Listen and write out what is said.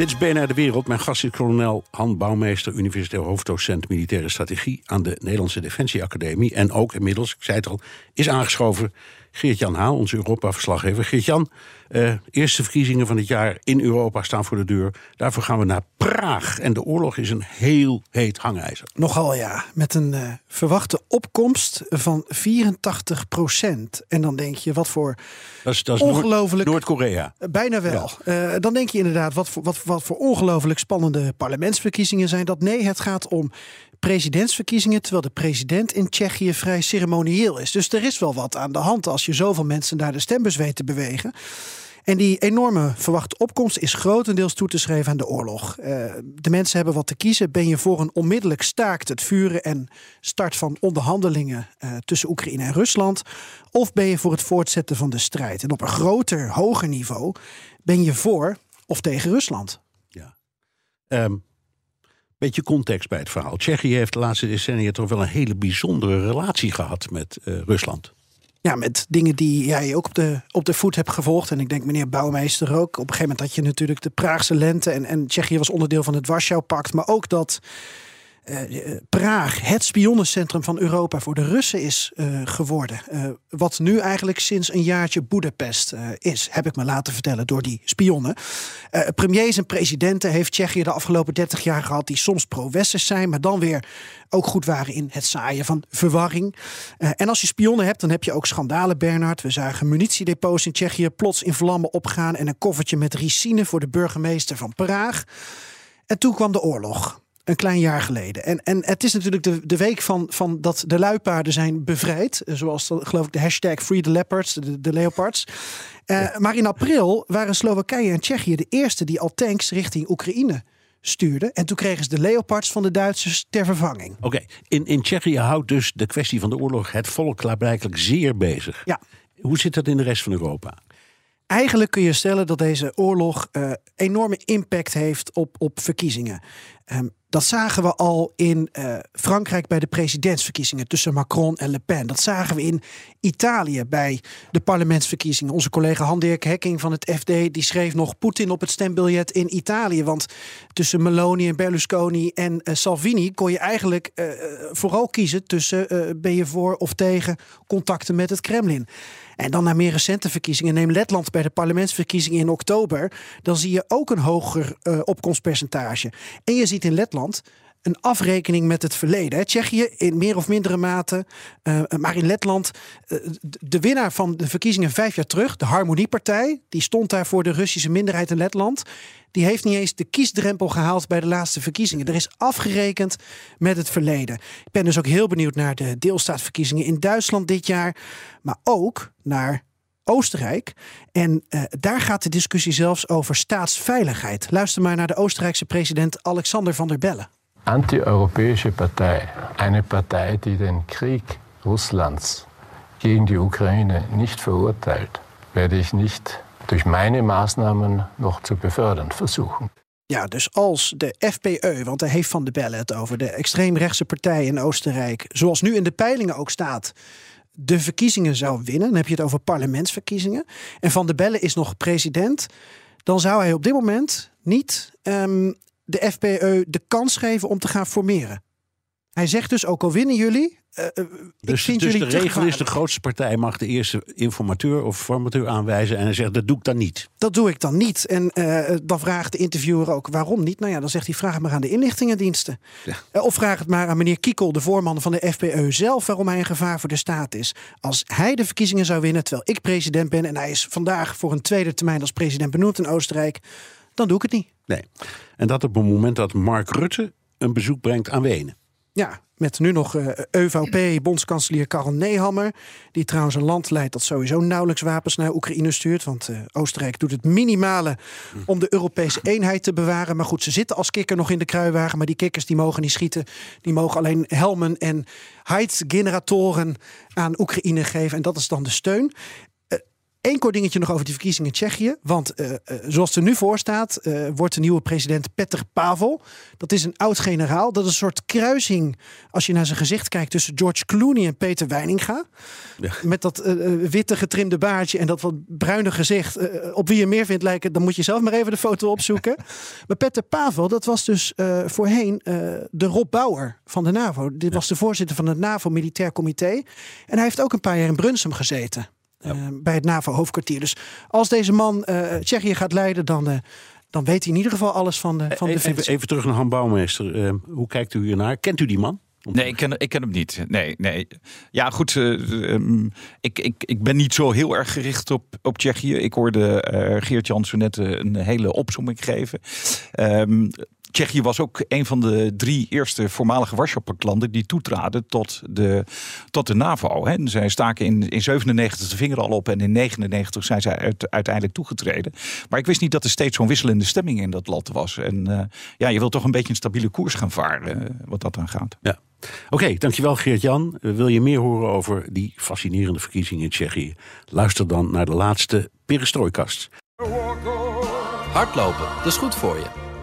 Dit is BNR De Wereld. Mijn gast is kolonel Han Bouwmeester, universitair hoofddocent militaire strategie aan de Nederlandse Defensieacademie. En ook inmiddels, ik zei het al, is aangeschoven Geert-Jan Haal, onze Europa-verslaggever. Geert-Jan, uh, eerste verkiezingen van het jaar in Europa staan voor de deur. Daarvoor gaan we naar Praag. En de oorlog is een heel heet hangijzer. Nogal ja, met een uh, verwachte opkomst van 84 procent. En dan denk je, wat voor dat is, dat is ongelooflijk... Noord-Korea. Bijna wel. Ja. Uh, dan denk je inderdaad, wat voor, wat, wat voor ongelooflijk spannende parlementsverkiezingen zijn dat. Nee, het gaat om presidentsverkiezingen, terwijl de president in Tsjechië vrij ceremonieel is. Dus er is wel wat aan de hand als je zoveel mensen naar de stembus weet te bewegen. En die enorme verwachte opkomst is grotendeels toe te schrijven aan de oorlog. Uh, de mensen hebben wat te kiezen. Ben je voor een onmiddellijk staakt het vuren en start van onderhandelingen uh, tussen Oekraïne en Rusland? Of ben je voor het voortzetten van de strijd? En op een groter, hoger niveau ben je voor of tegen Rusland? Ja. Um, beetje context bij het verhaal. Tsjechië heeft de laatste decennia toch wel een hele bijzondere relatie gehad met uh, Rusland. Ja, met dingen die jij ook op de, op de voet hebt gevolgd. En ik denk meneer Bouwmeester ook. Op een gegeven moment had je natuurlijk de Praagse lente. En, en Tsjechië was onderdeel van het Warschau-pact. Maar ook dat uh, Praag het spionnencentrum van Europa voor de Russen is uh, geworden. Wat nu eigenlijk sinds een jaartje Boedapest is, heb ik me laten vertellen door die spionnen. premiers en presidenten heeft Tsjechië de afgelopen 30 jaar gehad die soms pro-westers zijn, maar dan weer ook goed waren in het zaaien van verwarring. en als je spionnen hebt, dan heb je ook schandalen, Bernard. We zagen munitiedepots in Tsjechië plots in vlammen opgaan en een koffertje met ricine voor de burgemeester van Praag. En toen kwam de oorlog een klein jaar geleden. En, en het is natuurlijk de, de week van, van dat de luipaarden zijn bevrijd. Zoals de, geloof ik de hashtag Free the Leopards, de, de leopards. Uh, maar in april waren Slowakije en Tsjechië de eerste die al tanks richting Oekraïne stuurden. En toen kregen ze de leopards van de Duitsers ter vervanging. Oké, okay. in, in Tsjechië houdt dus de kwestie van de oorlog het volk klaarblijkelijk zeer bezig. Ja. Hoe zit dat in de rest van Europa? Eigenlijk kun je stellen dat deze oorlog uh, enorme impact heeft op, op verkiezingen. Um, dat zagen we al in uh, Frankrijk bij de presidentsverkiezingen tussen Macron en Le Pen. Dat zagen we in Italië bij de parlementsverkiezingen. Onze collega Han-Dirk Hekking van het FD die schreef nog Poetin op het stembiljet in Italië. Want tussen Meloni en Berlusconi en uh, Salvini kon je eigenlijk vooral kiezen tussen ben je voor of tegen contacten met het Kremlin. En dan naar meer recente verkiezingen. Neem Letland bij de parlementsverkiezingen in oktober. Dan zie je ook een hoger uh, opkomstpercentage. En je ziet in Letland een afrekening met het verleden. Tsjechië in meer of mindere mate, uh, maar in Letland, uh, de winnaar van de verkiezingen vijf jaar terug, de Harmoniepartij, die stond daar voor de Russische minderheid in Letland. Die heeft niet eens de kiesdrempel gehaald bij de laatste verkiezingen. Er is afgerekend met het verleden. Ik ben dus ook heel benieuwd naar de deelstaatverkiezingen in Duitsland dit jaar, maar ook naar Oostenrijk. En uh, daar gaat de discussie zelfs over staatsveiligheid. Luister maar naar de Oostenrijkse president Alexander van der Bellen. Anti-europäische Partei, eine Partei, die den Krieg Russlands gegen die Ukraine nicht verurteilt, werde ich nicht durch meine Maßnahmen noch zu befördern versuchen. Ja, dus als de FPE, want daar heeft Van der Bellen het over, de extreemrechtse partij in Oostenrijk, zoals nu in de peilingen ook staat, de verkiezingen zou winnen, dan heb je het over parlementsverkiezingen, en Van der Bellen is nog president, dan zou hij op dit moment niet um, de FPE de kans geven om te gaan formeren. Hij zegt dus, ook al winnen jullie, uh, dus, dus de regel is de grootste partij mag de eerste informateur of formateur aanwijzen. En hij zegt dat doe ik dan niet. Dat doe ik dan niet. En uh, dan vraagt de interviewer ook waarom niet. Nou ja, dan zegt hij vraag het maar aan de inlichtingendiensten. Ja. of vraag het maar aan meneer Kiekel, de voorman van de FPE zelf, waarom hij een gevaar voor de staat is. Als hij de verkiezingen zou winnen terwijl ik president ben en hij is vandaag voor een tweede termijn als president benoemd in Oostenrijk, dan doe ik het niet. Nee. En dat op het moment dat Mark Rutte een bezoek brengt aan Wenen. Ja, met nu nog uh, EVP-bondskanselier Karel Nehammer. Die trouwens een land leidt dat sowieso nauwelijks wapens naar Oekraïne stuurt. Want uh, Oostenrijk doet het minimale om de Europese eenheid te bewaren. Maar goed, ze zitten als kikker nog in de kruiwagen. Maar die kikkers die mogen niet schieten. Die mogen alleen helmen en generatoren aan Oekraïne geven. En dat is dan de steun. Eén kort dingetje nog over die verkiezingen in Tsjechië. Want uh, zoals het er nu voor staat, uh, wordt de nieuwe president Petr Pavel. Dat is een oud generaal. Dat is een soort kruising, als je naar zijn gezicht kijkt, tussen George Clooney en Peter Weininga. Ja. Met dat witte getrimde baardje en dat wat bruine gezicht. op wie je meer vindt lijken, dan moet je zelf maar even de foto opzoeken. maar Petr Pavel, dat was dus voorheen de Rob Bauer van de NAVO. Dit was de voorzitter van het NAVO Militair Comité. En hij heeft ook een paar jaar in Brunsum gezeten. Eh, bij het NAVO-hoofdkwartier. Dus als deze man uh, Tsjechië gaat leiden, dan, uh, dan weet hij in ieder geval alles van de, van de even, even terug naar Han Bouwmeester. hoe kijkt u hiernaar? Kent u die man? Nee, ik ken, ik ken hem niet. Nee, nee. Ja, goed. Uh, ik, ik, ik ben niet zo heel erg gericht op, op Tsjechië. Ik hoorde uh, Geert Jansen net een hele opzomming geven. Um, Tsjechië was ook een van de drie eerste voormalige Warschau-landen die toetraden tot de, tot de NAVO. Hè. Zij staken in, in 97 de vinger al op en in 99 zijn zij uiteindelijk toegetreden. Maar ik wist niet dat er steeds zo'n wisselende stemming in dat land was. En uh, ja, je wilt toch een beetje een stabiele koers gaan varen, uh, wat dat dan gaat. Ja. Oké, okay, dankjewel Geert-Jan. Wil je meer horen over die fascinerende verkiezingen in Tsjechië? Luister dan naar de laatste Perestrooikast. Hardlopen, dat is goed voor je.